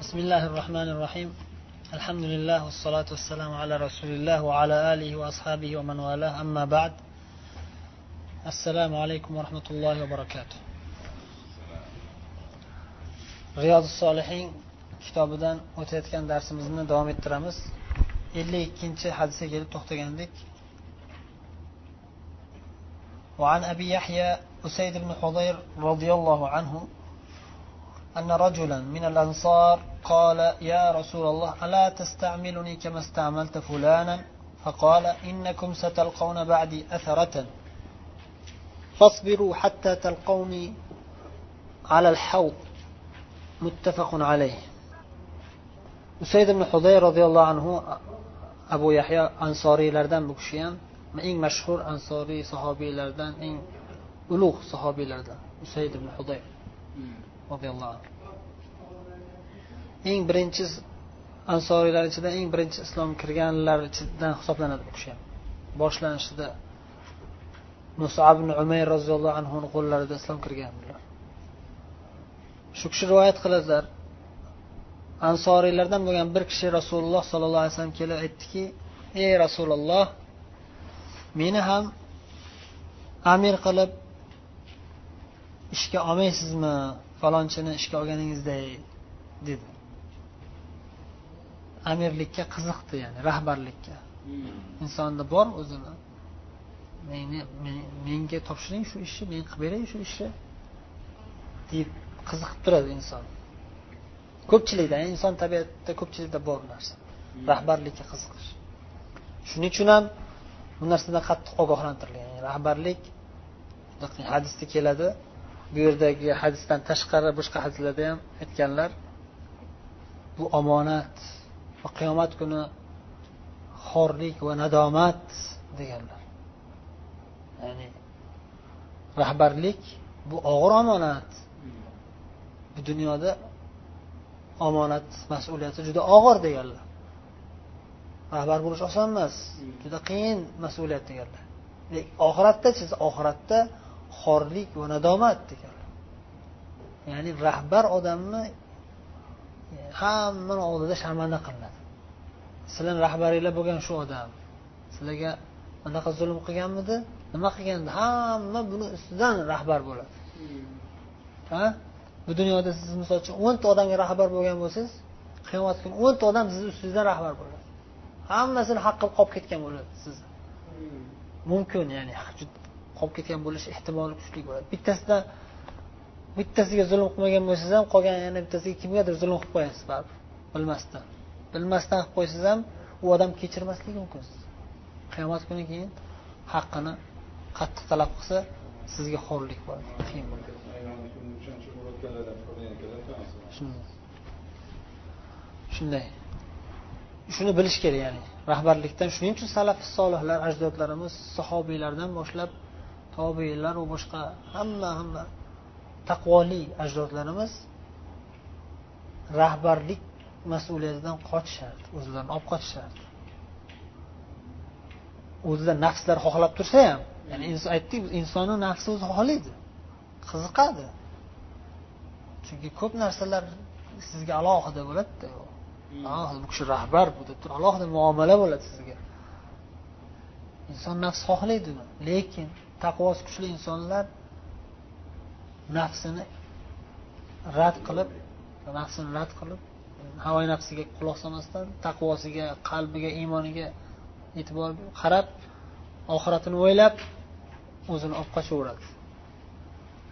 بسم الله الرحمن الرحيم الحمد لله والصلاة والسلام على رسول الله وعلى آله وأصحابه ومن والاه أما بعد السلام عليكم ورحمة الله وبركاته رياض الصالحين kitobidan o'tayotgan darsimizni davom ettiramiz ellik ikkinchi hadisga kelib to'xtagandik وعن أبي يحيى أسيد بن حضير رضي الله عنه أن رجلا من الأنصار قال يا رسول الله ألا تستعملني كما استعملت فلانا؟ فقال إنكم ستلقون بعدي أثرة. فاصبروا حتى تلقوني على الحوض. متفق عليه. وسيد بن حضير رضي الله عنه أبو يحيى أنصاري لردن بكشيان إن مشهور أنصاري صحابي لردن إن ألوغ صحابي لردن وسيد بن حضير. Hmm. Roziyallohu anhu eng birinchi ansoriylar ichida eng birinchi islom kirganlar ichidan hisoblanadi bu kishi. Ham boshlanishida musab ibn umayr roziyallohu anhuni qo'llarida islom kirganlar shu kishi rivoyat qiladilar. Ansoriylardan bo'lgan bir kishi rasululloh sollallohu alayhi vasallam kelib aytdiki ey rasululloh meni ham amir qilib ishga olmaysizmi? Falonchini ishga olganingizday dedi. Amirlikka qiziqdi ya'ni rahbarlikka. Insonda bor o'zini. Meni menga topshiring shu ishni men qilib beray shu ishni deb qiziqib turadi inson. Ko'pchilikda inson tabiatida ko'pchilikda bor narsa. Rahbarlikka qiziqish. Shuning uchun ham bu narsadan qattiq ogohlantirilgan. Yani rahbarlik hadisda keladi bu yerdagi hadisdan tashqari boshqa hadislarda ham aytganlar bu omonat va qiyomat kuni xorlik va nadomat deganlar. Ya'ni rahbarlik bu og'ir omonat. Bu dunyoda omonat mas'uliyati juda og'ir deganlar. Rahbar bo'lish oson emas juda qiyin mas'uliyat deganlar. Lekin oxiratdachi oxiratda xorlik va nadomat deganlar ya'ni rahbar odamni e, hammani oldida sharmanda qilinadi. Sizlarni rahbaringlar bo'lgan shu odam sizlarga anaqa zulm qilganmidi nima qilgandi hamma buni ustidan rahbar bo'ladi. Ha? Bu dunyoda siz misol uchun o'nta odamga rahbar bo'lgan bo'lsangiz qiyomat kuni o'nta odam sizni ustingizdan rahbar bo'ladi. Hammasini haqqi qolib ketgan bo'ladi sizni mumkin ya'ni qolib ketgan bo'lish ehtimoli kuchli bo'ladi. Bittasida bittasiga zulm qilmagan bo'lsangiz ham qolgan yana bittasiga kimgadir zulm qilib qo'yasiz baribir. Bilmasdan. Bilmasdan qilib qo'ysangiz ham u odam kechirmasligi mumkin. Qiyomat kuni keyin haqqini qattiq talab qilsa sizga xo'rlik bo'ladi. Qiyin bo'ladi. Shunday. Shuni bilish kerak ya'ni rahbarlikdan. Shuning uchun salaf solihlar ajdodlarimiz sahobiylardan boshlab tobiylar va boshqa hamma hamma taqvoli ajdodlarimiz rahbarlik mas'uliyatidan qochishardi o'zlarini olib qochishardi o'zida nafslar xohlab tursa ham ya'ni aytdik insonni nafsi o'zi xohlaydi qiziqadi. Chunki ko'p narsalar sizga alohida bo'ladida alohida bu kishi rahbar bu deb turib alohida muomala bo'ladi sizga inson nafs xohlaydi lekin taqvosi kuchli insonlar nafsini rad qilib nafsini rad qilib havoyi nafsiga quloq solmasdan taqvosiga qalbiga iymoniga e'tibor qarab oxiratini o'ylab o'zini olib qochaveradi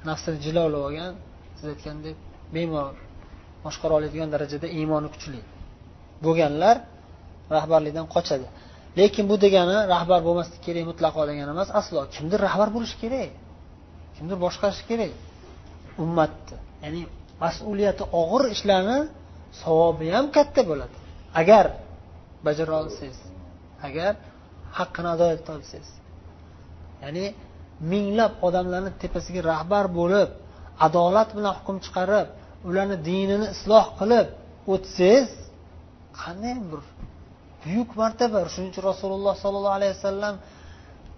nafsini jilovlab olgan siz aytgandek bemalol boshqara oladigan darajada iymoni kuchli bo'lganlar rahbarlikdan qochadi. Lekin bu degani rahbar bo'lmaslik kerak mutlaqo degani emas. Aslo. Kimdir rahbar bo'lishi kerak. Kimdir boshqarishi kerak. Ummatni. Ya'ni mas'uliyati og'ir ishlarni savobi ham katta bo'ladi. Agar bajara olsangiz agar haqqini ado eta olsangiz ya'ni minglab odamlarni tepasiga rahbar bo'lib adolat bilan hukm chiqarib ularni dinini isloh qilib o'tsangiz qanday bir buyuk martaba. Shuning uchun rasululloh sollallohu alayhi vasallam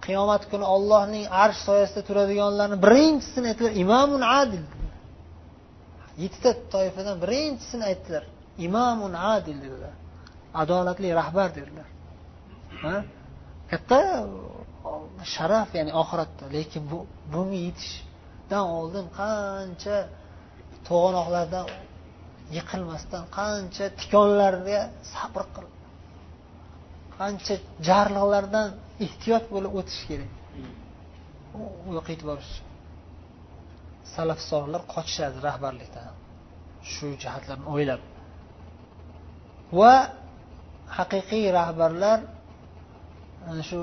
qiyomat kuni ollohning arsh soyasida turadiganlarni birinchisini aytdilar imomun adil. Yettita toifadan birinchisini aytdilar imomun adil dedilar. Adolatli rahbar dedilar. Katta sharaf ya'ni oxiratda. Lekin bu bunga yetishdan oldin qancha to'g'anoqlardan yiqilmasdan qancha tikonlarga sabr qil ancha jarliqlardan ehtiyot bo'lib o'tish kerak? U yoqqa yetib borish salaf solihlar qochishadi rahbarlikdan. Shu jihatlarni o'ylab. Va haqiqiy rahbarlar ana shu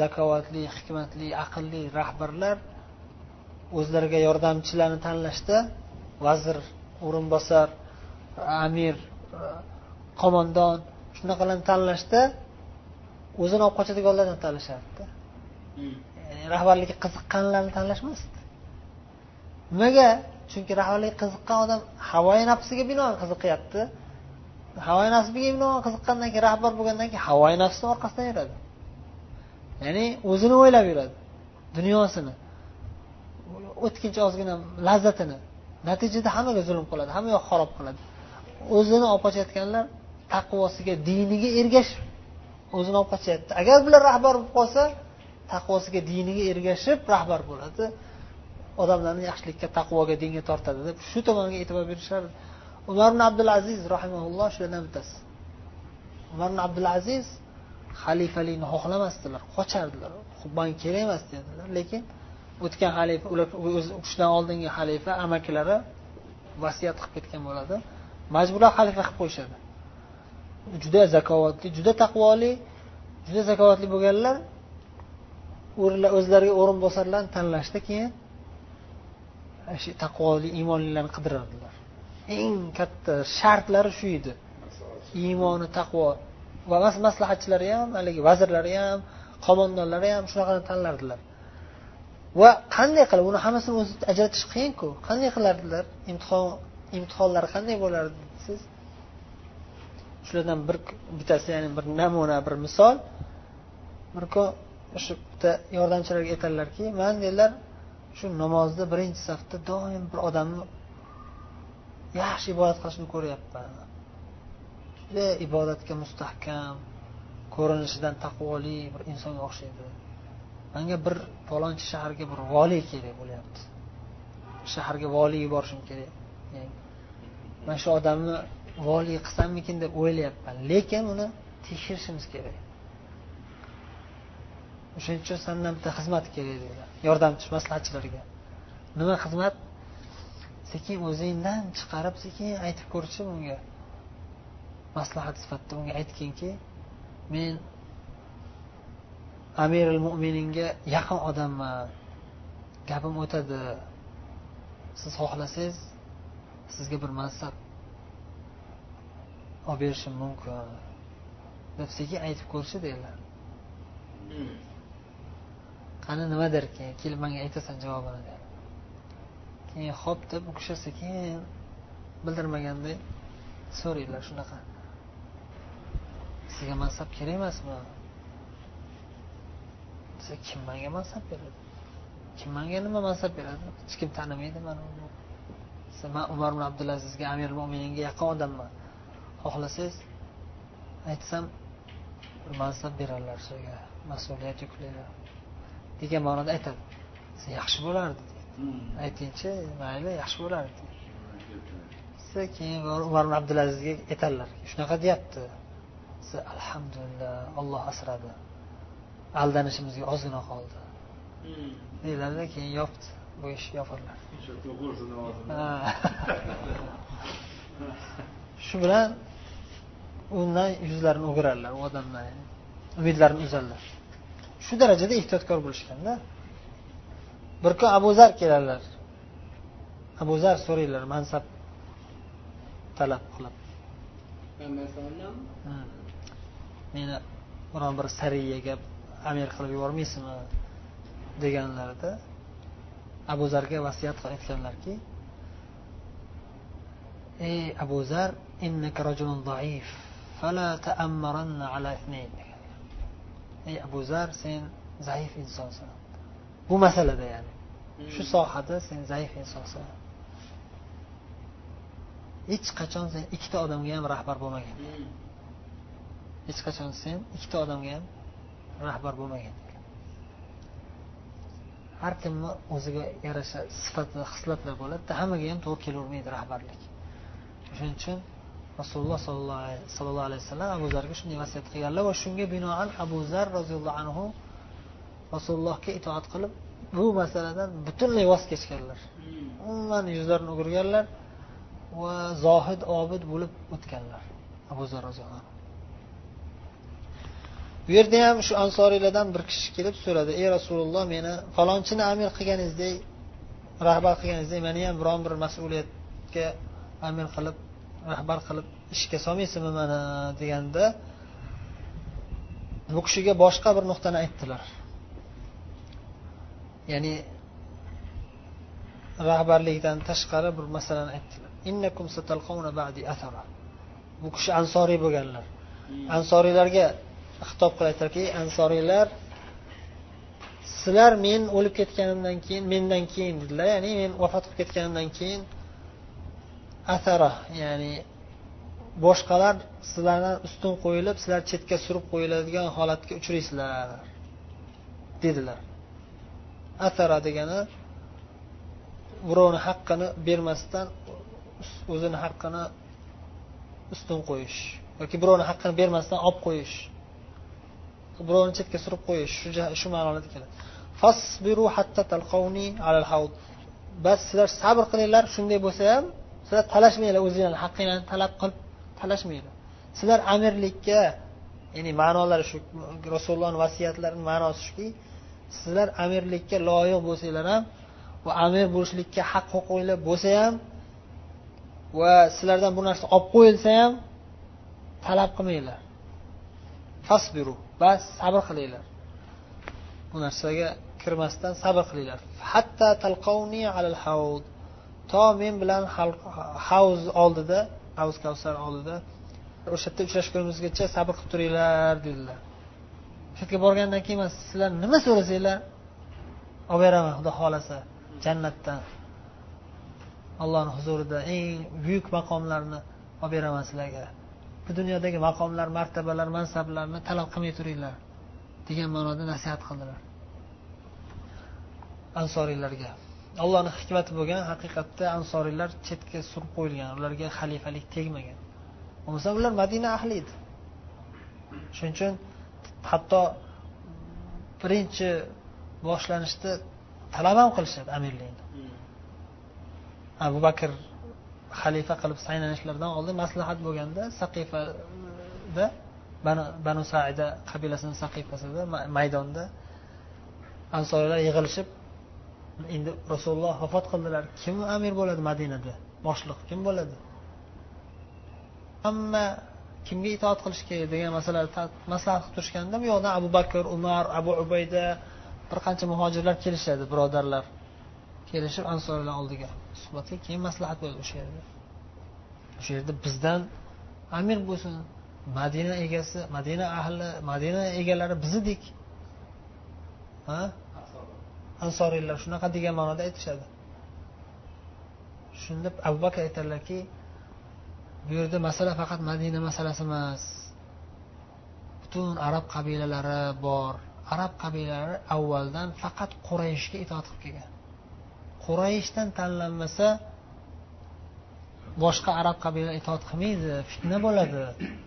zakovatli hikmatli aqlli rahbarlar o'zlariga yordamchilarni tanlashda vazir o'rinbosar amir qo'mondon shunaqalarni tanlashda o'zini olib qochadiganlardan tanlashardida rahbarlikka qiziqqanlarni tanlashmasdi. Nimaga? Chunki rahbarlikka qiziqqan odam havoyi nafsiga binoan qiziqyapti. Havoyi nafsiga binoan qiziqqandan keyin rahbar bo'lgandan keyin havoyi nafsini orqasidan yuradi. Ya'ni o'zini o'ylab yuradi dunyosini. O'tkinchi ozgina lazzatini. Natijada hammaga zulm qiladi hamma yoq xarob qiladi. O'zini olib qochayotganlar taqvosiga diniga ergashib o'zini olib qochyapti agar bular rahbar bo'lib qolsa taqvosiga diniga ergashib rahbar bo'ladi. Odamlarni yaxshilikka taqvoga dinga tortadi deb shu tomonga e'tibor berishardi. Umar ibn abdulaziz rahimaulloh shulardan bittasi. Umar ibn abdulaziz xalifalikni xohlamasdilar qochardilar. Man kerak emas dedilar lekin o'tgan xalifa ular o'shadan oldingi xalifa amakilari vasiyat qilib ketgan bo'ladi. Majburlab xalifa qilib qo'yishadi. Juda zakovatli juda taqvoli juda zakovatli bo'lganlar o'zlariga o'rinbosarlarni tanlashda keyin shu taqvoli iymonlilarni qidirardilar. Eng katta shartlari shu edi. Iymoni taqvo va maslahatchilari ham haligi vazirlari ham qo'mondonlari ham shunaqani tanlardilar. Va qanday qilib uni hammasini o'zi ajratish qiyinku. Qanday qilardilar? Imtihon imtihonlari qanday bo'lardi? Shulardan bir bittasi ya'ni bir namuna bir misol. Bir kun bitta yordamchilarga aytadilarki man dedilar shu namozda birinchi safda doim bir odamni yaxshi ibodat qilishini ko'ryapman. Juda ibodatga mustahkam ko'rinishidan taqvoli bir insonga o'xshaydi. Manga bir falonchi shaharga bir voliy kerak bo'lyapti. Shaharga voliy yuborishim kerak. Man shu odamni voliy qilsammikin deb o'ylayapman. Lekin uni tekshirishimiz kerak. O'shaning uchun sandan bitta xizmat kerak deydilar yordamchi maslahatchilarga nima xizmat? Sekin o'zingdan chiqarib sekin aytib ko'rchi unga. Maslahat sifatida unga aytginki men amiril mo'mininga yaqin odamman. Gapim o'tadi. Siz xohlasangiz sizga bir mansab olib berishim mumkin. Deb sekin aytib ko'rishi deydilar qani nimadir keyin kelib manga aytasan javobini dedi. Keyin ho'p deb u kishi sekin bildirmaganday so'raydilar shunaqa. Sizga mansab kerak emasmi? Desa kim manga mansab beradi? Kim manga nima mansab beradi? Hech kim tanimaydi mani man umar ibn abdulazizga amir mo'mininga yaqin odamman. Xohlasangiz aytsam mansab berarlar sizga. Mas'uliyat yuklaydi degan ma'noda aytadi. Yaxshi bo'lardi aytingchi mayli yaxshi bo'lardi. Desa keyin umar ibn abdulazizga aytadilar shunaqa deyapti. Desa alhamdulillah olloh asradi. Aldanishimizga ozgina qoldi. Deyiladida keyin yopdi. Bu ish yopildi shu bilan undan yuzlarini o'giradilar u odamdan umidlarini uzadilar shu darajada ehtiyotkor bo'lishganda bir kun abu zar keladilar abu zar so'raydilar mansab talab qilib. Meni biron bir sariyaga amir qilib yubormaysizmi deganlarida abu zarga vasiyat qilib aytganlarki ey abu zar fala ta'ammaranna ala ithnayn ey abu zar sen zaif insonsan bu masalada ya'ni. Shu sohada sen zaif insonsan hech qachon sen ikkita odamga ham rahbar bo'lmagan. Hech qachon sen ikkita odamga ham rahbar bo'lmagan. Har kimni o'ziga yarasha sifati xislatlar bo'ladi hammaga ham to'g'ri kelavermaydi rahbarlik. Shuning uchun rasululloh sollallohu alayhi vasallam abu zarga shunday vasiyat qilganlar. Va shunga binoan abu zar roziyallohu anhu rasulullohga itoat qilib bu masaladan butunlay voz kechganlar. Umuman yuzlarini o'girganlar va zohid obid bo'lib o'tganlar abu zar roziyallohu anhu. Bu yerda ham shu ansoriylardan bir kishi kelib so'radi ey rasululloh meni falonchini amir qilganingizdek rahbar qilganingizdek meni ham biron bir mas'uliyatga amir qilib rahbar qilib ishga solmaysizmi mani deganda bu kishiga boshqa bir nuqtani aytdilar. Ya'ni rahbarlikdan tashqari bir masalani aytdilar. Bu kishi ansoriy bo'lganlar. Ansoriylarga xitob qilib aytdilarki ansoriylar sizlar men o'lib ketganimdan keyin mendan keyin dedilar. Ya'ni men vafot qilib ketganimdan keyin asara ya'ni boshqalar sizlardan ustun qo'yilib sizlar chetga surib qo'yiladigan holatga uchraysizlar dedilar. Asara degani birovni haqqini bermasdan o'zini haqqini ustun qo'yish yoki birovni haqqini bermasdan olib qo'yish birovni chetga surib qo'yish shu ma'noda keladi. Fasbiru hatta talqavni alal havd bas sizlar sabr qilinglar shunday bo'lsa ham sizlar talashmanglar o'zinglarni haqqinglarni talab qilib talashmanglar. Sizlar amirlikka ya'ni ma'nolari shu rasulullohni vasiyatlarini ma'nosi shuki sizlar amirlikka loyiq bo'lsanglar ham va amir bo'lishlikka haq huquqinglar bo'lsa ham va sizlardan bu narsa olib qo'yilsa ham talab qilmanglar. Fasbiru bas sabr qilinglar. Bu narsaga kirmasdan sabr qilinglar. Hatta talqavni alal havd to men bilan havz oldida havz kavsar oldida o'sha yerda uchrashgunimizgacha sabr qilib turinglar dedilar. Shu yerga borgandan keyin sizlar nima so'rasanglar? Olib beraman xudo xohlasa jannatdan. Allohni huzurida eng buyuk maqomlarni olib beraman sizlarga. Bu dunyodagi maqomlar martabalar mansablarni talab qilmay turinglar degan ma'noda nasihat qildilar. Ansoriylarga allohni hikmati bo'lgan haqiqatda ansoriylar chetga surib qo'yilgan ularga xalifalik tegmagan. Bo'lmasa ular madina ahli edi. Shuning uchun hatto birinchi boshlanishda talab ham qilishadi amirlikni. Abu bakr xalifa qilib saylanishlaridan oldin maslahat bo'lganda saqifada banu saida qabilasini saqifasida maydonda ansoriylar yig'ilishib endi rasululloh vafot qildilar. Kim amir bo'ladi madinada? Boshliq kim bo'ladi? Hamma kimga itoat qilish kerak degan masalani maslahat qilib turishganda bu yoqdan abu bakr umar abu ubayda bir qancha muhojirlar kelishadi birodarlar. Kelishib ansorlar oldiga. Suhbatga keyin maslahat bo'ldi o'sha yerda. O'sha yerda bizdan amir bo'lsin. Madina egasi madina ahli madina egalari bizdek ha? Ansoriylar shunaqa degan ma'noda aytishadi. Shunda abu bakr aytadilarki bu yerda masala faqat madina masalasi emas. Butun arab qabilalari bor. Arab qabilalari avvaldan faqat qurayishga itoat qilib kelgan. Qurayishdan tanlanmasa boshqa arab qabila itoat qilmaydi fitna bo'ladi.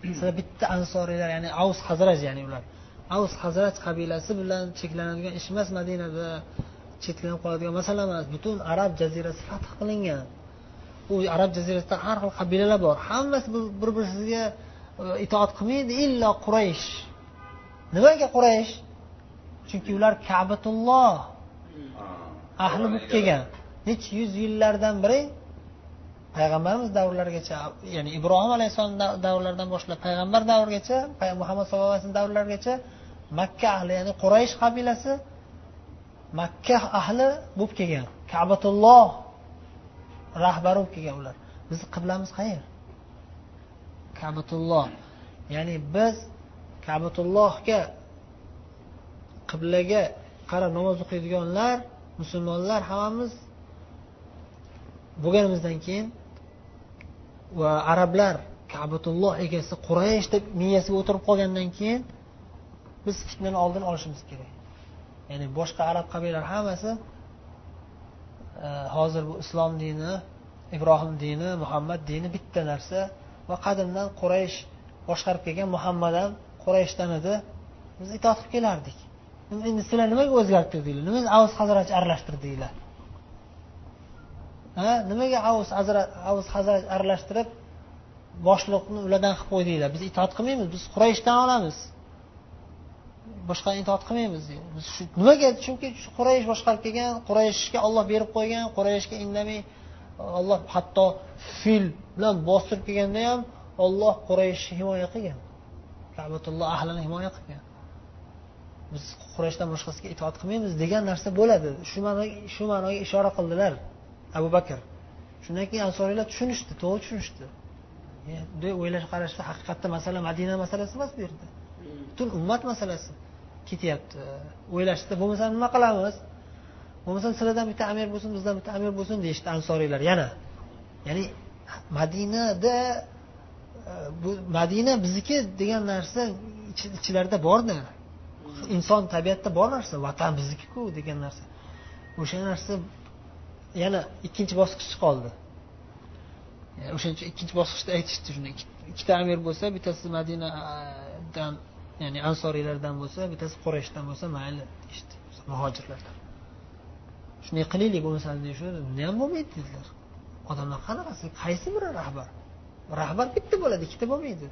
Sizlar bitta ansoriylar ya'ni avs hazraj ya'ni ular avs hazraj qabilasi bilan cheklanadigan ish emas madinada. Chetlanib qoladigan masala emas. Butun arab jazirasi fath qilingan. U arab jazirasida har xil qabilalar bor. Hammasi bir birisiga e, itoat qilmaydi. Illo quraysh. Nimaga quraysh? Chunki ular kabatulloh. Ahli bo'lib kelgan necha yuz yillardan beri payg'ambarimiz davrlarigacha ya'ni ibrohim alayhissalom davrlaridan boshlab payg'ambar davrigacha muhammad sallallohu alayhi vasallam davrlarigacha makka ahli ya'ni quraysh qabilasi makka ahli bo'lib kelgan. Kabatulloh rahbari bo'lib kelgan ular. Bizni qiblamiz qayer kabatulloh. Ya'ni biz kabatullohga qiblaga qarab namoz o'qiydiganlar musulmonlar hammamiz bo'lganimizdan keyin va arablar kabatulloh egasi quraysh deb miyasiga o'tirib qolgandan keyin biz fitnani oldini olishimiz kerak. Ya'ni boshqa arab qabilalari hammasi e, hozir bu islom dini ibrohim dini muhammad dini bitta narsa va qadimdan quraysh boshqarib kelgan muhammad ham qurayshdan edi. Biz itoat qilib kelardik. Endi sizlar nimaga o'zgartirdinglar nimaga avuz hazrat aralashtirdinglar? Ha? Nimaga avuz avuz hazrat aralashtirib boshliqni ulardan qilib qo'ydinglar? Biz itoat qilmaymiz biz qurayshdan olamiz. Boshqani itoat qilmaymiz biz shu nimaga? Chunki quraysh boshqarib kelgan qurayshga olloh berib qo'ygan qurayshga indamay olloh hatto fil bilan bostirib kelganda ham olloh qurayshni himoya qilgan. Kabatulloh ahlini himoya qilgan. Biz qurayshdan boshqasiga itoat qilmaymiz degan narsa bo'ladi. Shu ma'noga shu ma'noga ishora qildilar abu bakr. Shundan keyin ansoriylar tushunishdi to'g'ri tushunishdi. Bunday o'ylash qarashda haqiqatda masala madina masalasi emas bu yerda. Butun ummat masalasi. Ketyapti. O'ylashdi bo'lmasa nima qilamiz? Bo'lmasa sizlardan bitta amir bo'lsin bizdan bitta amir bo'lsin deyishdi ansoriylar yana ya'ni madinada e, bu madina bizniki degan narsa ichlarida borda inson tabiatda bor narsa vatan biznikiku degan narsa. O'sha narsa yana ikkinchi bosqich qoldi. E, O'shaning uchun ikkinchi bosqichda aytishdi shuni. Ikkita amir bo'lsa bittasi madinadan ya'ni ansoriylardan bo'lsa bittasi qurashdan bo'lsa mayli deyishdi muhojirlardan. Shunday qilaylik bo'lmasa shu unda ham bo'lmaydi dedilar. Odamlar qanaqasi qaysi biri rahbar? Rahbar bitta bo'ladi ikkita bo'lmaydi.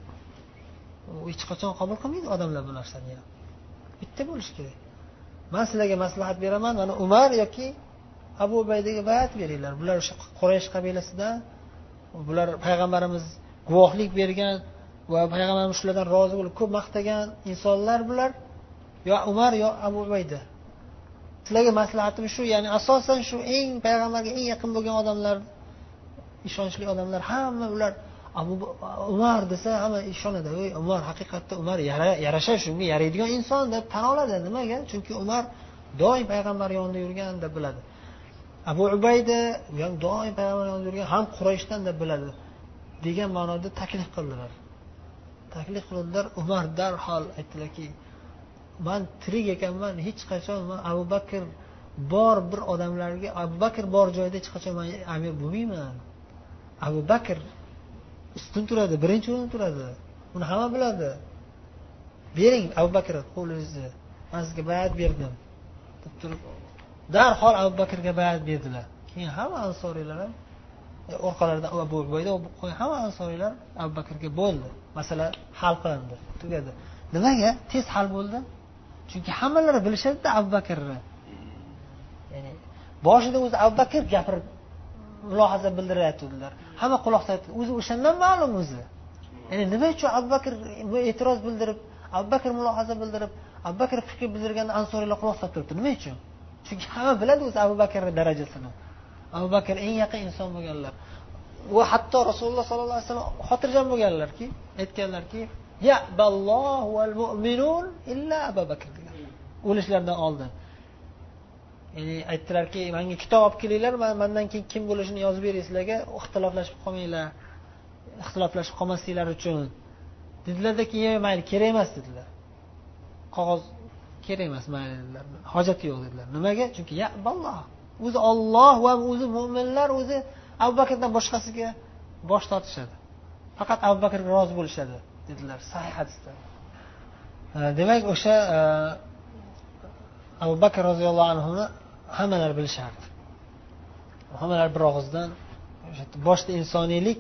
U hech qachon qabul qilmaydi odamlar bu narsani ham. Bitta bo'lishi kerak. Man sizlarga maslahat beraman mana umar yoki abu ubaydaga bayat beringlar. Bular o'sha quraysh qabilasidan bular payg'ambarimiz guvohlik bergan va payg'ambarimiz shulardan rozi bo'lib ko'p maqtagan insonlar bular. Yo umar yo abu ubayda. Sizlarga maslahatim shu ya'ni asosan shu eng payg'ambarga eng yaqin bo'lgan odamlar ishonchli odamlar hamma ular abu umar desa hamma ishonadi. Ey umar haqiqatda umar yarasha shunga yaraydigan inson deb tan oladi. Nimaga chunki umar doim payg'ambar yonida yurgan deb biladi. Abu ubayda u ham doim payg'ambar yonida yurgan ham qurayshdan deb biladi. Degan ma'noda taklif qildilar. Taklif qildilar umar darhol aytdilarki man tirik ekanman hech qachon man abu bakr bor bir odamlarga abu bakr bor joyda hech qachon man amir bo'lmayman. Abu bakr ustun turadi birinchi o'rinda turadi. Buni hamma biladi. Bering abu bakr qo'lingizni man sizga bayat berdim. deb turib darhol abu bakrga bayat berdilar. Keyin hamma ansoriylar ham e, orqalaridan abu ubayda hamma ansoriylar abu bakrga bo'ldi. Masala hal qilindi tugadi. Nimaga? Tez hal bo'ldi. Chunki hammalari bilishadida abu bakrni. Ya'ni boshida o'zi abu bakr gapirib mulohaza bildirayotgandilar hamma quloq soldi o'zi o'shandan ma'lum o'zi. Ya'ni nima uchun abu bakr e'tiroz bildirib abu bakr mulohaza bildirib abu bakr fikr bildirganda ansoriylar quloq solib turibdi? Nima uchun? Chunki hamma biladi o'zi abu bakrni darajasini. Abu bakr eng yaqin inson bo'lganlar. Va hatto rasululloh sollallohu alayhi vasallam xotirjam bo'lganlarki aytganlarki o'lishlaridan oldin. Ya'ni aytdilarki manga kitob olib kelinglar man mandan keyin kim bo'lishini yozib bering sizlarga ixtiloflashib qolmanglar ixtiloflashib qolmasliklari uchun. Dedilarda keyin mayli kerak emas dedilar. Qog'oz kerak emas mayli dedilar. Hojati yo'q dedilar. Nimaga? Chunki ya balloh o'zi olloh va o'zi mo'minlar o'zi abu bakrdan boshqasiga bosh tortishadi. Faqat abu bakrga rozi bo'lishadi dedilar. Sahih hadisda. Demak o'sha e, abu bakr roziyallohu anhuni hammalar bilishardi. Hammalar bir og'izdan boshda insoniylik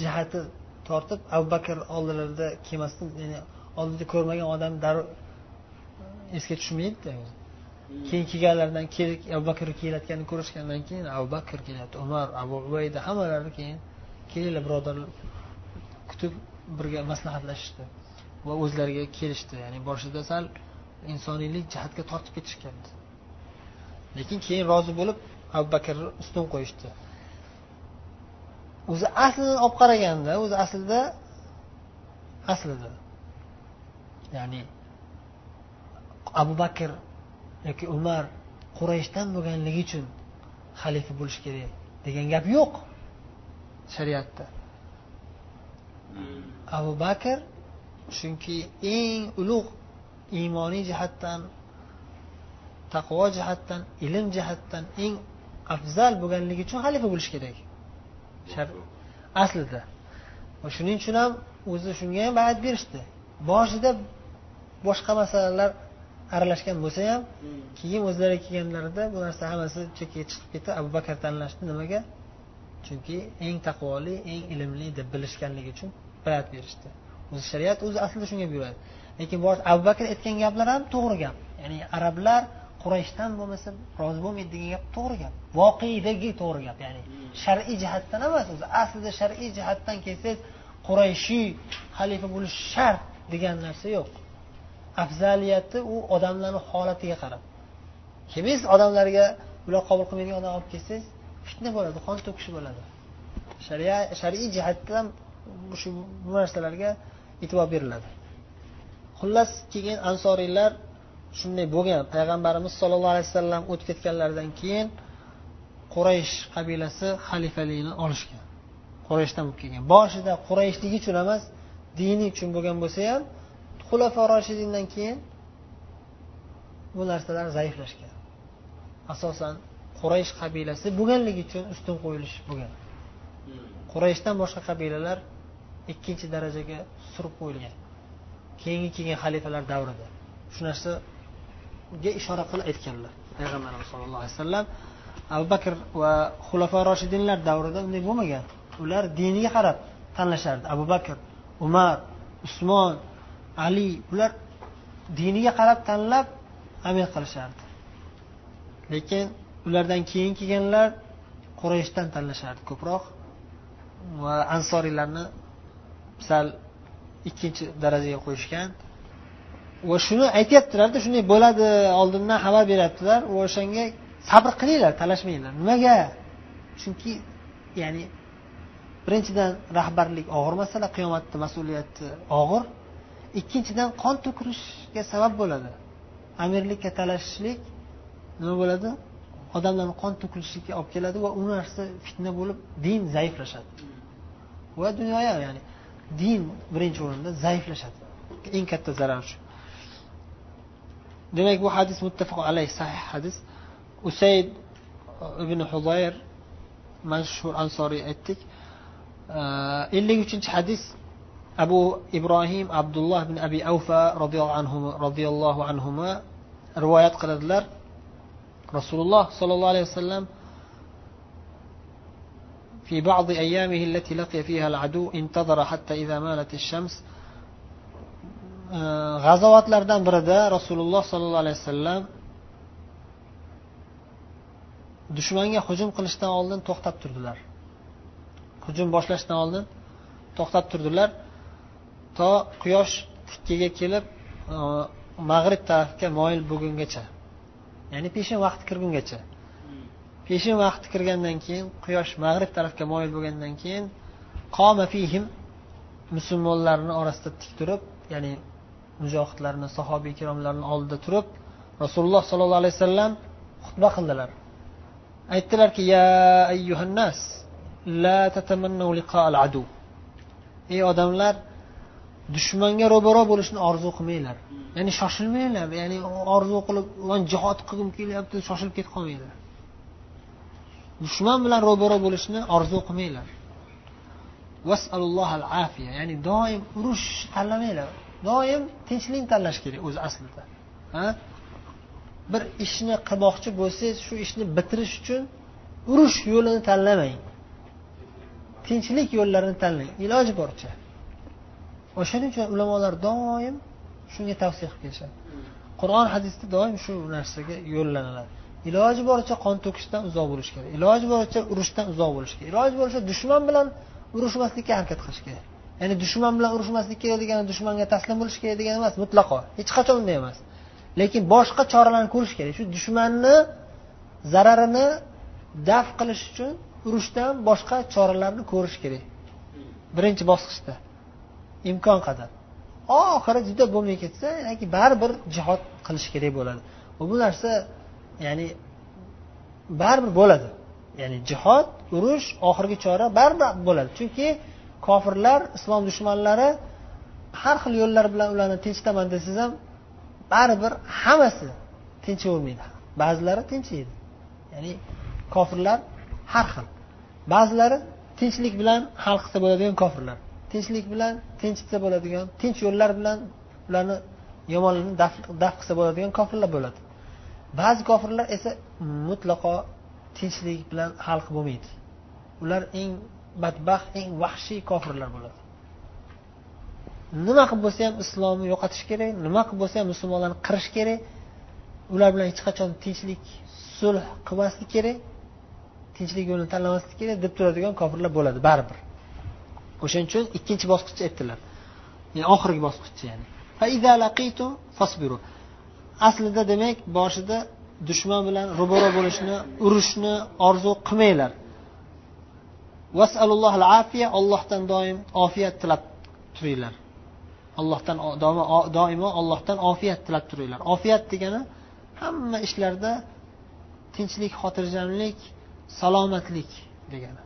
jihati tortib abu bakr oldilarida kelmasdan ya'ni oldida ko'rmagan odam darrov esga tushmaydida keyin kelganlardan abu bakr kelayotganini ko'rishgandan keyin abu bakr kelyapti umar abu ubayda hammalari keyin kelinglar birodarlar kutib birga maslahatlashishdi va o'zlariga kelishdi. Ya'ni boshida sal insoniylik jihatga tortib ketishgandi. Lekin keyin rozi bo'lib abu bakrni ustun qo'yishdi. O'zi aslini olib qaraganda o'zi aslida aslida. Ya'ni abu bakr yoki umar qurayshdan bo'lganligi uchun xalifa bo'lishi kerak degan gap yo'q shariatda. Abu bakr chunki eng ulug' iymoniy jihatdan taqvo jihatdan ilm jihatdan eng afzal bo'lganligi uchun xalifa bo'lishi kerak. Aslida. Shuning uchun ham o'zi shunga ham bayat berishdi. Boshida boshqa masalalar aralashgan bo'lsa ham keyin o'zlari kelganlarida bu narsa hammasi chekkaga chiqib ketdi. Abu bakr tanlashdi nimaga? Chunki eng taqvoli eng ilmli deb bilishganligi uchun bayat berishdi. O'zi shariat o'zi aslida shunga buyuradi. Lekin abu bakr aytgan gaplar ham to'g'ri gap. Ya'ni arablar qurayshdan bo'lmasa rozi bo'lmaydi degan gap to'g'ri gap. Voqeidagi to'g'ri gap ya'ni shar'iy jihatdan emas o'zi aslida shar'iy jihatdan kelsangiz qurayshiy xalifa bo'lishi shart degan narsa yo'q afzaliyati u odamlarni holatiga qarab. Kelmaysiz odamlarga ular qabul qilmaydigan odam olib kelsangiz fitna bo'ladi qon to'kish bo'ladi. Shar'iy jihatdan shu bu narsalarga e'tibor beriladi. Xullas keyin ansoriylar shunday bo'lgan. Payg'ambarimiz sollallohu alayhi vasallam o'tib ketganlaridan keyin quraysh qabilasi xalifalikni olishgan. Qurayshdan bo'lib kelgan boshida qurayshligi uchun emas diniy uchun bo'lgan bo'lsa ham xulafa roshidindan keyin bu narsalar zaiflashgan. Asosan quraysh qabilasi bo'lganligi uchun ustun qo'yilish bo'lgan qurayshdan boshqa qabilalar ikkinchi darajaga surib qo'yilgan. Keyingi kelgan xalifalar davrida. Shu narsaga ishora qilib aytganlar payg'ambarimiz sallallohu alayhi vasallam. Abu bakr va xulafa roshidinlar davrida unday bo'lmagan. Ular diniga qarab tanlashardi. Abu bakr umar usmon ali bular diniga qarab tanlab amir qilishardi. Lekin ulardan keyin kelganlar qurayshdan tanlashardi ko'proq va ansoriylarni sal ikkinchi darajaga qo'yishgan. Va shuni aytyaptilarda shunday bo'ladi oldindan xabar beryaptilar va o'shanga sabr qilinglar talashmanglar. Nimaga? Chunki ya'ni birinchidan rahbarlik og'ir masala qiyomatda mas'uliyati og'ir. Ikkinchidan qon to'kilishga sabab bo'ladi. Amirlikka talashishlik nima bo'ladi? Odamlarni qon to'kilishiga olib keladi va u narsa fitna bo'lib din zaiflashadi. Va dunyoya ya'ni din birinchi o'rinda zaiflashadi. Eng katta zarar shu. Demak bu hadis muttafaq alayh sahih hadis. Usayd uh, ibn huzayr mashhur ansoriy aytdik. Uh, ellik uchinchi hadis abu ibrohim abdulloh ibn abi avfa roziyallohu anhu rivoyat qiladilar rasululloh sollallohu alayhi vasallam في بعض أيامه التي لقي فيها العدو انتظر حتى إذا مالت الشمس g'azovatlardan birida rasululloh sollallohu alayhi vasallam dushmanga hujum qilishdan oldin to'xtab turdilar hujum boshlashdan oldin to'xtab turdilar To quyosh tikkaga kelib mag'rib tarafga moyil bo'lgungacha ya'ni peshin vaqti kirgungacha. Peshin vaqti kirgandan keyin quyosh mag'rib tarafga moyil bo'lgandan keyin qoma fihim musulmonlarni orasida tik turib ya'ni mujohidlarni sahobiy ikromlarni oldida turib rasululloh sollallohu alayhi vasallam xutba qildilar. Aytdilarki ya ayyuhannas la tatamannu liqa al adu. Ey odamlar dushmanga ro'baro bo'lishni orzu qilmanglar. Ya'ni shoshilmanglar. Ya'ni orzu qilib jihod qilgim kelyapti shoshilib ketib qolmanglar. Dushman bilan ro'baro bo'lishni orzu qilmanglar. Afiya. Ya'ni doim urush tanlamanglar. Doim tinchlikni tanlash kerak o'zi aslida. Ha? Bir ishni qilmoqchi bo'lsangiz shu ishni bitirish uchun urush yo'lini tanlamang. Tinchlik yo'llarini tanlang. Iloji boricha. O'shaning uchun ulamolar doim shunga tavsiya qilib kelishadi. Qur'on hadisda doim shu narsaga yo'llaniladi. Iloji boricha qon to'kishdan uzoq bo'lish kerak. Iloji boricha urushdan uzoq bo'lish kerak. Iloji boricha dushman bilan urushmaslikka harakat qilish kerak. Ya'ni dushman bilan urushmaslik kerak degani dushmanga taslim bo'lish kerak degani emas mutlaqo. Hech qachon unday emas. Lekin boshqa choralarni ko'rish kerak. Shu dushmanni zararini daf qilish uchun urushdan boshqa choralarni ko'rish kerak. Birinchi bosqichda. Imkon qadar. Oxiri juda bo'lmay ketsa baribir jihod qilish kerak bo'ladi. Bu narsa ya'ni baribir bo'ladi. Ya'ni jihod urush oxirgi chora baribir bo'ladi. Chunki kofirlar islom dushmanlari har xil yo'llar bilan ularni tinchitaman desangiz ham baribir hammasi tinchavermaydi ba'zilari tinchiydi. Ya'ni kofirlar har xil. Ba'zilari tinchlik bilan hal qilsa bo'ladigan kofirlar. Tinchlik bilan tinchitsa bo'ladigan tinch yo'llar bilan ularni yomonlarni daf qilsa bo'ladigan kofirlar bo'ladi. Ba'zi kofirlar esa mutlaqo tinchlik bilan hal qilib bo'lmaydi. Ular eng badbaxt eng vahshiy kofirlar bo'ladi. Nima qilib bo'lsa ham islomni yo'qotish kerak nima qilib bo'lsa ham musulmonlarni qirish kerak ular bilan hech qachon tinchlik sulh qilmaslik kerak tinchlik yo'lini tanlamaslik kerak deb turadigan kofirlar bo'ladi baribir. O'shaning uchun ikkinchi bosqich aytdilar. Ya'ni oxirgi bosqich ya'ni. Aslida demak boshida dushman bilan ro'baro bo'lishni urushni orzu qilmanglar. Allohdan doim ofiyat tilab turinglar. Allohdan doimo allohdan ofiyat tilab turinglar. Ofiyat degani hamma ishlarda tinchlik xotirjamlik salomatlik degani.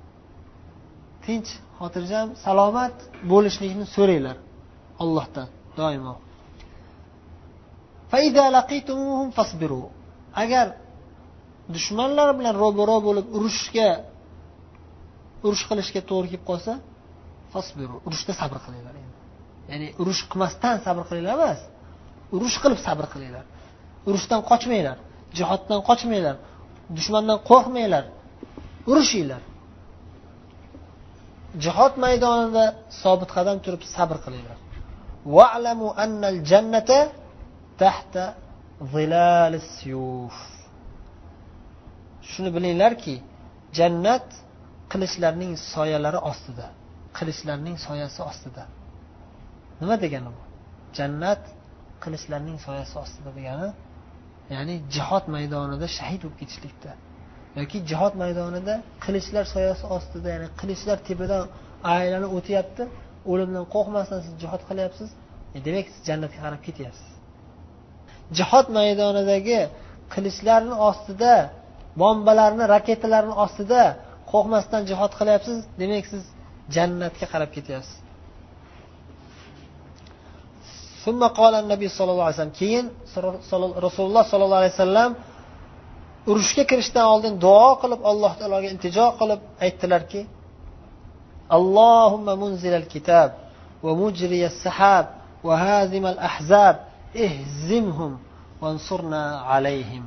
Tinch xotirjam salomat bo'lishlikni so'ranglar ollohdan doimo. Agar dushmanlar bilan ro'baro bo'lib urushga urush qilishga to'g'ri kelib qolsa fasbiru urushda sabr qilinglar ya'ni urush qilmasdan sabr qilinglar emas urush qilib sabr qilinglar. Urushdan qochmanglar jihoddan qochmanglar dushmandan qo'rqmanglar urushinglar. Jihod maydonida sobit qadam turib sabr qilinglar. Valamu annal jannata tahta shuni bilinglarki jannat qilichlarning soyalari ostida qilichlarning soyasi ostida. Nima degani bu? Jannat qilichlarning soyasi ostida degani ya'ni jihod maydonida shahid bo'lib ketishlikda. Yoki jihod maydonida qilichlar soyasi ostida ya'ni qilichlar tepadan aylanib o'tyapti o'limdan qo'rqmasdan siz jihod qilyapsiz e demak siz jannatga qarab ketyapsiz. Jihod maydonidagi qilichlarni ostida bombalarni raketalarni ostida qo'rqmasdan jihod qilyapsiz demak siz jannatga qarab ketyapsiz. Nabiy sallallohu alayhi vasallam keyin rasululloh sollallohu alayhi vasallam urushga kirishdan oldin duo qilib alloh taologa iltijo qilib aytdilarki allohumma munzil kitob va mujriy sahab va hazim al ahzab ihzimhum vansurna alayhim.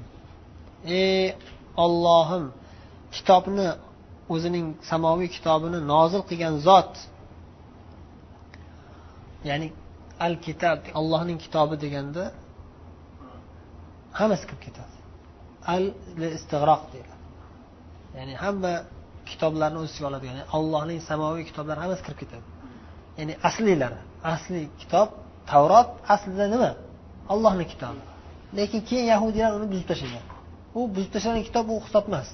Ey ollohim kitobni o'zining samoviy kitobini nozil qilgan zot ya'ni al kitob allohning kitobi deganda hammasi kirib ketadi. Al istig'roq deyiladi. Ya'ni hamma kitoblarni o'z ichiga oladigan ya'ni allohning samoviy kitoblari hammasi kirib ketadi. Ya'ni asliylari asli kitob tavrot aslida nima? Allohni kitobi. Lekin keyin yahudiylar uni buzib tashlagan. U buzib tashlangan kitob u hisob emas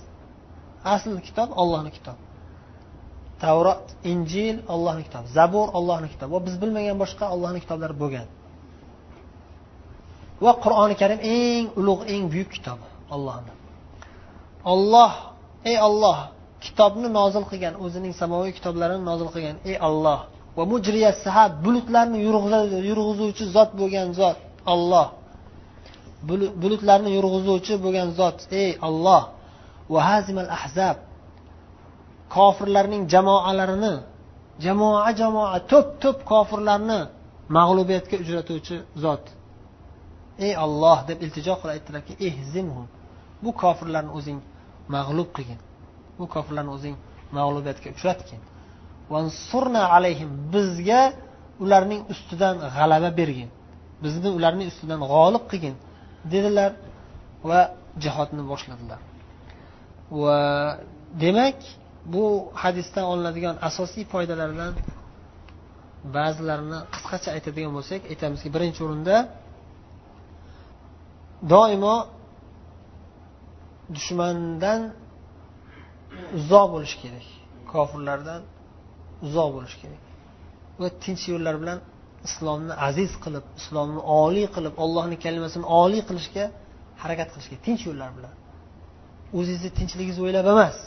asl kitob ollohni kitobi. Tavrot injil ollohni kitobi. Zabur ollohni kitobi. Va biz bilmagan boshqa ollohni kitoblari bo'lgan. Va qur'oni karim eng ulug' eng buyuk kitobi. Ollohni olloh ey olloh kitobni nozil qilgan o'zining samoviy kitoblarini nozil qilgan ey olloh va mujriya sahab bulutlarni yurg'izuvchi zot bo'lgan zot olloh bulutlarni yurg'izuvchi bo'lgan zot ey olloh va hazimal ahzab kofirlarning jamoalarini jamoa jamoa to'p to'p kofirlarni mag'lubiyatga uchratuvchi zot. Ey olloh deb iltijo qilib aytdilarki ehzimhum bu kofirlarni o'zing mag'lub qilgin. Bu kofirlarni o'zing mag'lubiyatga uchratgin. Vansurna alayhim bizga ularning ustidan g'alaba bergin. Bizni ularning ustidan g'olib qilgin dedilar va jihodni boshladilar. Va demak bu hadisdan olinadigan asosiy foydalardan ba'zilarini qisqacha aytadigan bo'lsak aytamizki birinchi o'rinda doimo dushmandan uzoq bo'lish kerak. Kofirlardan uzoq bo'lish kerak. Va tinch yo'llar bilan islomni aziz qilib islomni oliy qilib ollohni kalimasini oliy qilishga harakat qilish kerak tinch yo'llar bilan. O'zingizni tinchligingizni o'ylab emas.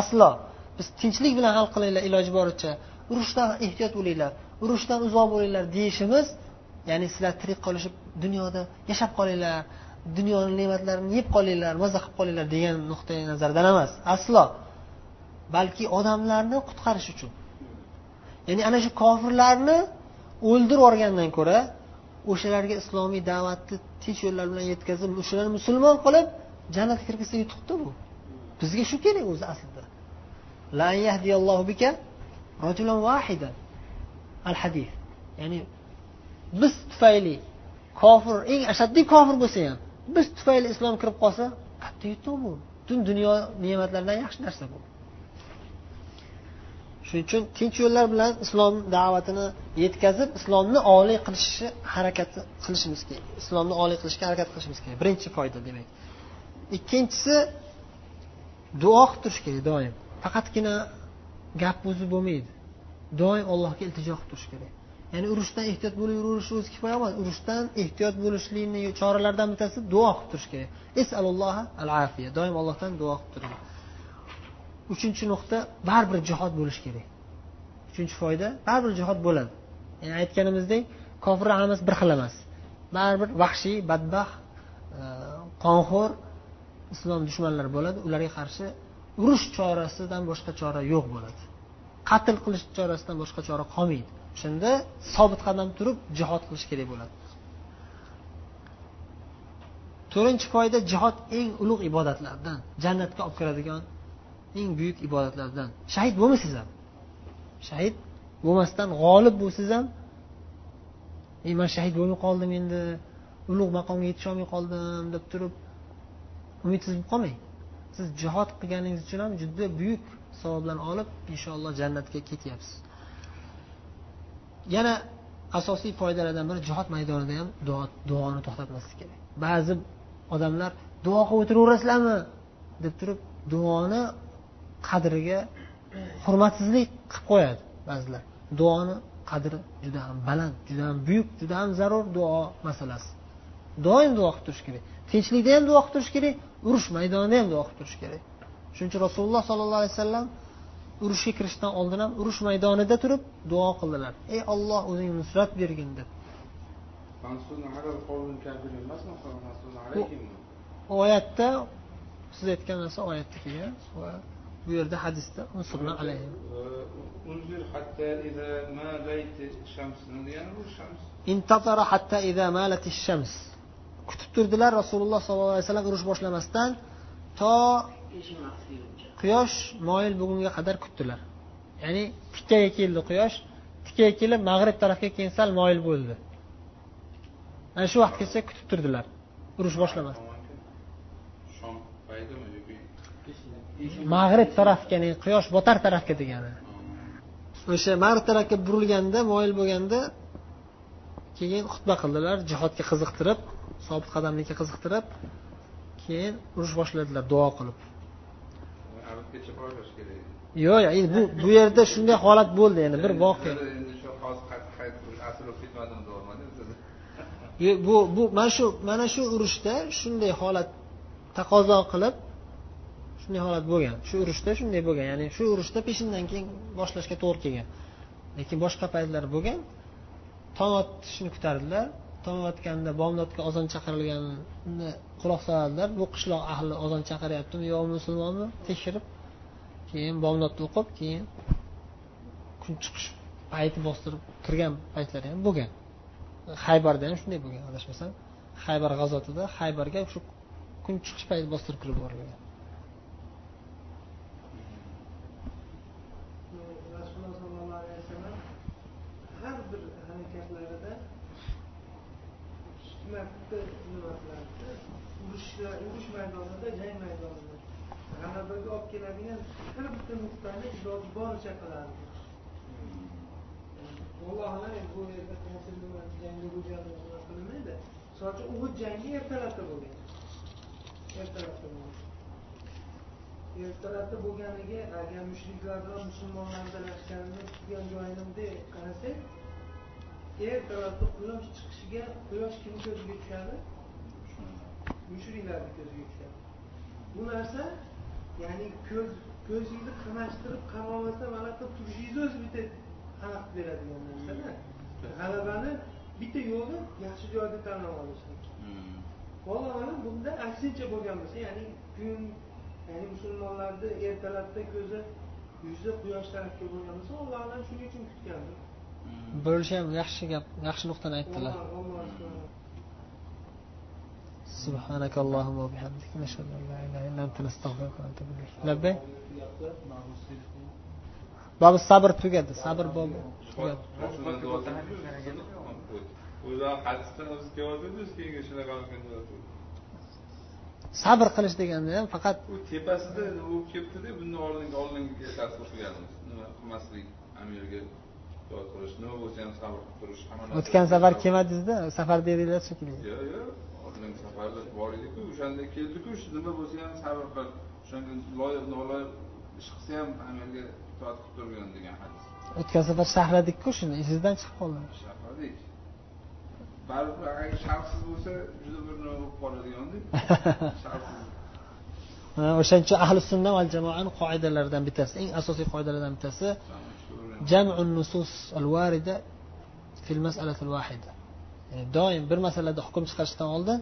Aslo. Biz tinchlik bilan hal qilinglar iloji boricha. Urushdan ehtiyot bo'linglar urushdan uzoq bo'linglar deyishimiz ya'ni sizlar tirik qolishib dunyoda yashab qolinglar. Dunyoni ne'matlarini yeb qolinglar maza qilib qolinglar degan nuqtai nazardan emas aslo. Balki odamlarni qutqarish uchun. Ya'ni ana shu kofirlarni o'ldirib yuborgandan ko'ra o'shalarga islomiy da'vatni tinch yo'llar bilan yetkazib o'shalarni musulmon qilib jannatga kirgizsa yutuqda bu. Bizga shu kerak o'zi aslida. La yahdiyallohu bika rajulan vahidan al hadis ya'ni biz tufayli kofir eng ashaddiy kofir bo'lsa ham biz tufayli islom kirib qolsa katta yutuq bu. Butun dunyo ne'matlaridan yaxshi narsa bu. Shuning uchun tinch yo'llar bilan islom da'vatini yetkazib islomni oliy qilishni harakati qilishimiz kerak islomni oliy qilishga harakat qilishimiz kerak. Birinchi foyda demak. Ikkinchisi duo qilib turish kerak doim. Faqatgina gap o'zi bo'lmaydi. Doim allohga iltijo qilib turish kerak. Ya'ni urushdan ehtiyot bo'lib bo'laverish o'zi kifoya emas. Urushdan ehtiyot bo'lishlikni choralaridan bittasi duo qilib turish kerak. Esalulloha al afiya doim allohdan duo qilib turing uchinchi nuqta baribir jihod bo'lishi kerak. Uchinchi foyda baribir jihod bo'ladi. Ya'ni aytganimizdek kofir hammasi bir xil emas. Baribir vahshiy badbaxt e, qonxo'r islom dushmanlari bo'ladi. Ularga qarshi urush chorasidan boshqa chora yo'q bo'ladi. Qatl qilish chorasidan boshqa chora qolmaydi. Shunda sobit qadam turib jihod qilish kerak bo'ladi. To'rtinchi foyda jihod eng ulug' ibodatlardan jannatga olib kiradigan eng buyuk ibodatlardan. Shahid bo'lmaysiz ham. Shahid bo'lmasdan g'olib bo'lsangiz ham ey man shahid bo'lmay qoldim endi ulug' maqomga yetisholmay qoldim deb turib umidsiz bo'lib qolmang. Siz jihod qilganingiz uchun ham juda buyuk savoblarni olib inshaalloh jannatga ketyapsiz. Yana asosiy foydalardan biri jihod maydonida ham duoni to'xtatmaslik kerak. Ba'zi odamlar duo qilib o'tiraverasizlarmi deb turib duoni qadriga hurmatsizlik qilib qo'yadi ba'zilar. Duoni qadri juda ham baland juda ham buyuk juda ham zarur duo masalasi. Doim duo qilib turish kerak. Tinchlikda ham duo qilib turish kerak urush maydonida ham duo qilib turish kerak. Shuning uchun rasululloh sollallohu alayhi vasallam urushga kirishdan oldin ham urush maydonida turib duo qildilar. Ey olloh o'zing nusrat bergin deb. Oyatda siz aytgan narsa oyatda kelgan va bu yerda hadisda kutib turdilar rasululloh sollallohu alayhi vasallam urush boshlamasdan to quyosh moyil bo'lgunga qadar kutdilar. Ya'ni tikkaga keldi quyosh tikkaga kelib mag'rib tarafga keyin sal moyil bo'ldi. Ana shu vaqtgacha kutib turdilar. Urush boshlamasdan mag'rib tarafga ya'ni quyosh botar tarafga degani. O'sha mag'rib tarafga burilganda moyil bo'lganda keyin xutba qildilar jihodga qiziqtirib sobit qadamlikka qiziqtirib keyin urush boshladilar duo qilib. Yo'q endi bu bu yerda shunday holat bo'ldi endi bir voqea. Bu bu mana shu mana shu urushda shunday holat taqozo qilib shunday holat bo'lgan. Shu urushda shunday bo'lgan. Ya'ni shu urushda peshindan keyin boshlashga to'g'ri kelgan. Lekin boshqa paytlar bo'lgan. Tong otishni kutardilar. Tong otganda bomdodga ozon chaqirilganini quloq soladilar. Bu qishloq ahli ozon chaqiryaptimi yo'qmi musulmonmi? Tekshirib keyin bomdodni o'qib keyin kun chiqish payti bostirib kirgan paytlari ham bo'lgan. Haybarda ham shunday bo'lgan adashmasam. Haybar g'azotida haybarga shu kun chiqish payti bostirib kirib yuborilgan. Urush maydonida jang maydonida g'alabaga olib keladigan har bitta nuqtani iloji boricha qiladi alloh alam bu yerda jangda bo'lgani bilmaydi misol uchun uhud jangi ertalabda bo'lgan. Ertalabda bo'lgan. Ertalabda bo'lganiga agar mushriklar bilan musulmonlarni talashganini tutgan joyini qarasak ertalabda quyosh chiqishiga quyosh kimni ko'ziga tushadi? Mushriklarni ko'ziga tushadi. Bu narsa ya'ni ko'z ko'zingizni qamashtirib qaramasdan mana qilib turishingizni o'zi bitta beradigan narsada g'alabani bitta yo'li yaxshi joyda tanlab olishlik Hmm. Valla mana bunda aksincha bo'lgan bo'lsa ya'ni kun ya'ni musulmonlarni ertalabda ko'zi yuzi quyosh tarafga bo'lgan bo'lsa alloh alam shuning uchun kutgandir Hmm. bo'lishi ham yaxshi gap yaxshi nuqtani aytdilar سبحانك اللهم وبحمدك نشهد ان لا اله الا انت نستغفرك ونتوب اليك لبيك باب الصبر tugadi sabr bobi tugadi Rasululloh duosi o'zlari hadisdan o'zi kelyotgandi o'zi keyin shunaqa qilgan deyapti. sabr qilish deganda ham faqat u tepasida u kelibdida bunni oldingi oldingi dars o'qiganmiz nima qilmaslik amirga duo qilish nima bo'lsa ham sabr qilib turish hamma narsa- o'tgan safar kelmadingizda safarda edinglar shekilli yo'q yo'q qilgan safarlar bor ediku o'shanda keldiku shu nima bo'lsa ham sabr qil o'shanga loyiq noloyiq ish qilsa ham amalga itoat qilib turgin degan hadis. O'tgan safar shahladikku shuni esingizdan chiqib qoldi shahradik baribir agar sharqsiz bo'lsa juda bir nima bo'lib qoladigandek sharqsiz. O'shaning uchun ahli sunna va jamoani qoidalaridan bittasi eng asosiy qoidalardan bittasi jam'un nusus al varida fil mas'alatil vahida ya'ni doim bir masalada hukm chiqarishdan oldin.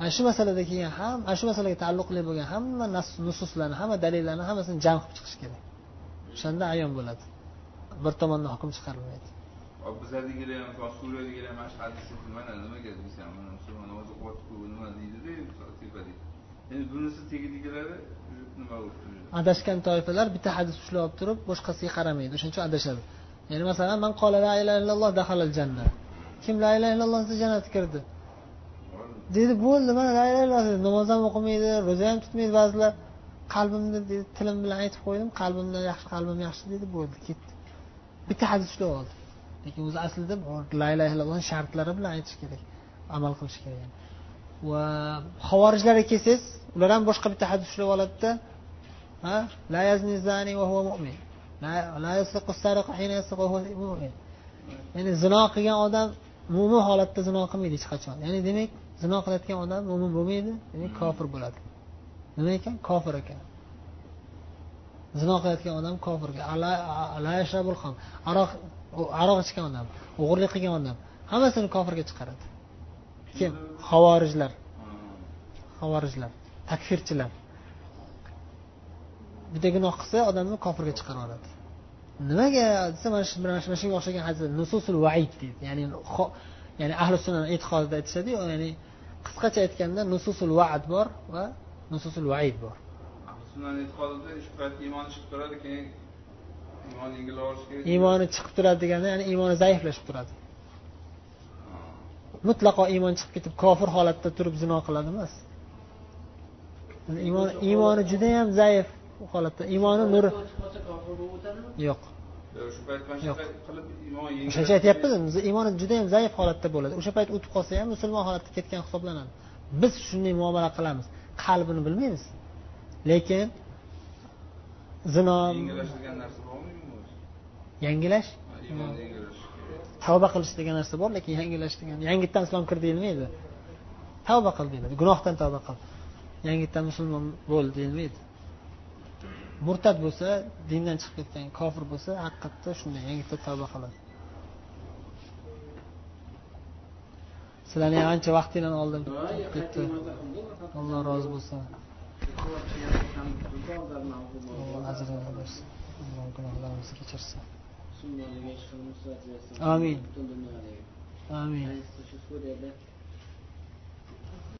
Ana shu masalada kelgan ham ana shu masalaga taalluqli bo'lgan hamma nususlarni hamma dalillarni hammasini jam qilib chiqish kerak. O'shanda ayon bo'ladi. Bir tomondan hukm chiqarilmaydi. Bizlardagilar ham misol suriyadagilar ham mana shu hadisni mana nimaga deysan mana musulmon namoz o'qiyapti nima deydida tepada endi bunisi nima adashgan toifalar bitta hadis ushlab turib boshqasiga qaramaydi. O'shaning uchun adashadi. Ya'ni masalan man qolala illalloh dahalal jannat kim la illaha illalloh desa jannatga kirdi? Dedi bo'ldi mana la illaha illalloh dedi. namoz ham o'qimaydi ro'za ham tutmaydi ba'zilar. Qalbimni dedi tilim bilan aytib qo'ydim qalbimda yaxshi qalbim yaxshi dedi bo'ldi ketdi. Bitta hadis ushlab oldi. Lekin o'zi aslida la illaha illallohni shartlari bilan aytish kerak amal qilish kerak va havorijlarga kelsangiz ular ham boshqa bitta hadis ushlab oladida ha la yazni zani va huwa mu'min. La yasriqu sariqu hina yasriqu huwa mu'min. Ya'ni zino qilgan odam mo'min holatda zino qilmaydi hech qachon. Ya'ni demak zino qilayotgan odam mo'min bo'lmaydi demak kofir bo'ladi. Nima ekan? Kofir ekan. Zino qilayotgan odam kofirga ala- aroq aroq ichgan odam o'g'irlik qilgan odam hammasini kofirga chiqaradi. Kim? Havorijlar havorijlar takfirchilar. Bitta gunoh qilsa odamni kofirga chiqarib yuboradi nimaga desa mana shu mana shu- mana shunga o'xshagan hadis nususul vaid deydi. Ya'ni ya'ni ahli sunna e'tiqodida aytishadiyu ya'ni qisqacha aytganda nususul vaad bor va nususul vaid bor. Sunnani e'tiqodida shu payt iymon chiqib turadi keyin iymon yengillaverish kerak iymoni chiqib turadi deganda ya'ni iymoni zaiflashib turadi. Mutlaqo iymon chiqib ketib kofir holatda turib zino qiladi emas iymoni iymoni judayam zaif holatda. Iymoni yo'q. Yo'q, shu payt mana qilib iymon o'shancha aytyapmiz iymoni judayam zaif holatda bo'ladi. O'sha payt o'tib qolsa ham musulmon holatda ketgan hisoblanadi. Biz shunday muomala qilamiz. Qalbini bilmaymiz. Lekin zino narsa bormi yangilash? Tavba qilish degan narsa bor lekin yangilash degan yangitdan islom kir deyilmaydi. Tavba qil deyiladi. Gunohdan tavba qil. Yangitdan musulmon bo'l deyilmaydi murtad bo'lsa dindan chiqib ketgan kofir bo'lsa haqiqatda shunday yangitdan tavba qiladi. Sizlarni ham ancha vaqtinglarni oldim ketdi. Alloh rozi bo'lsin. Alloh ajrini bersin. Alloh gunohlarimizni kechirsin. Amin. Amin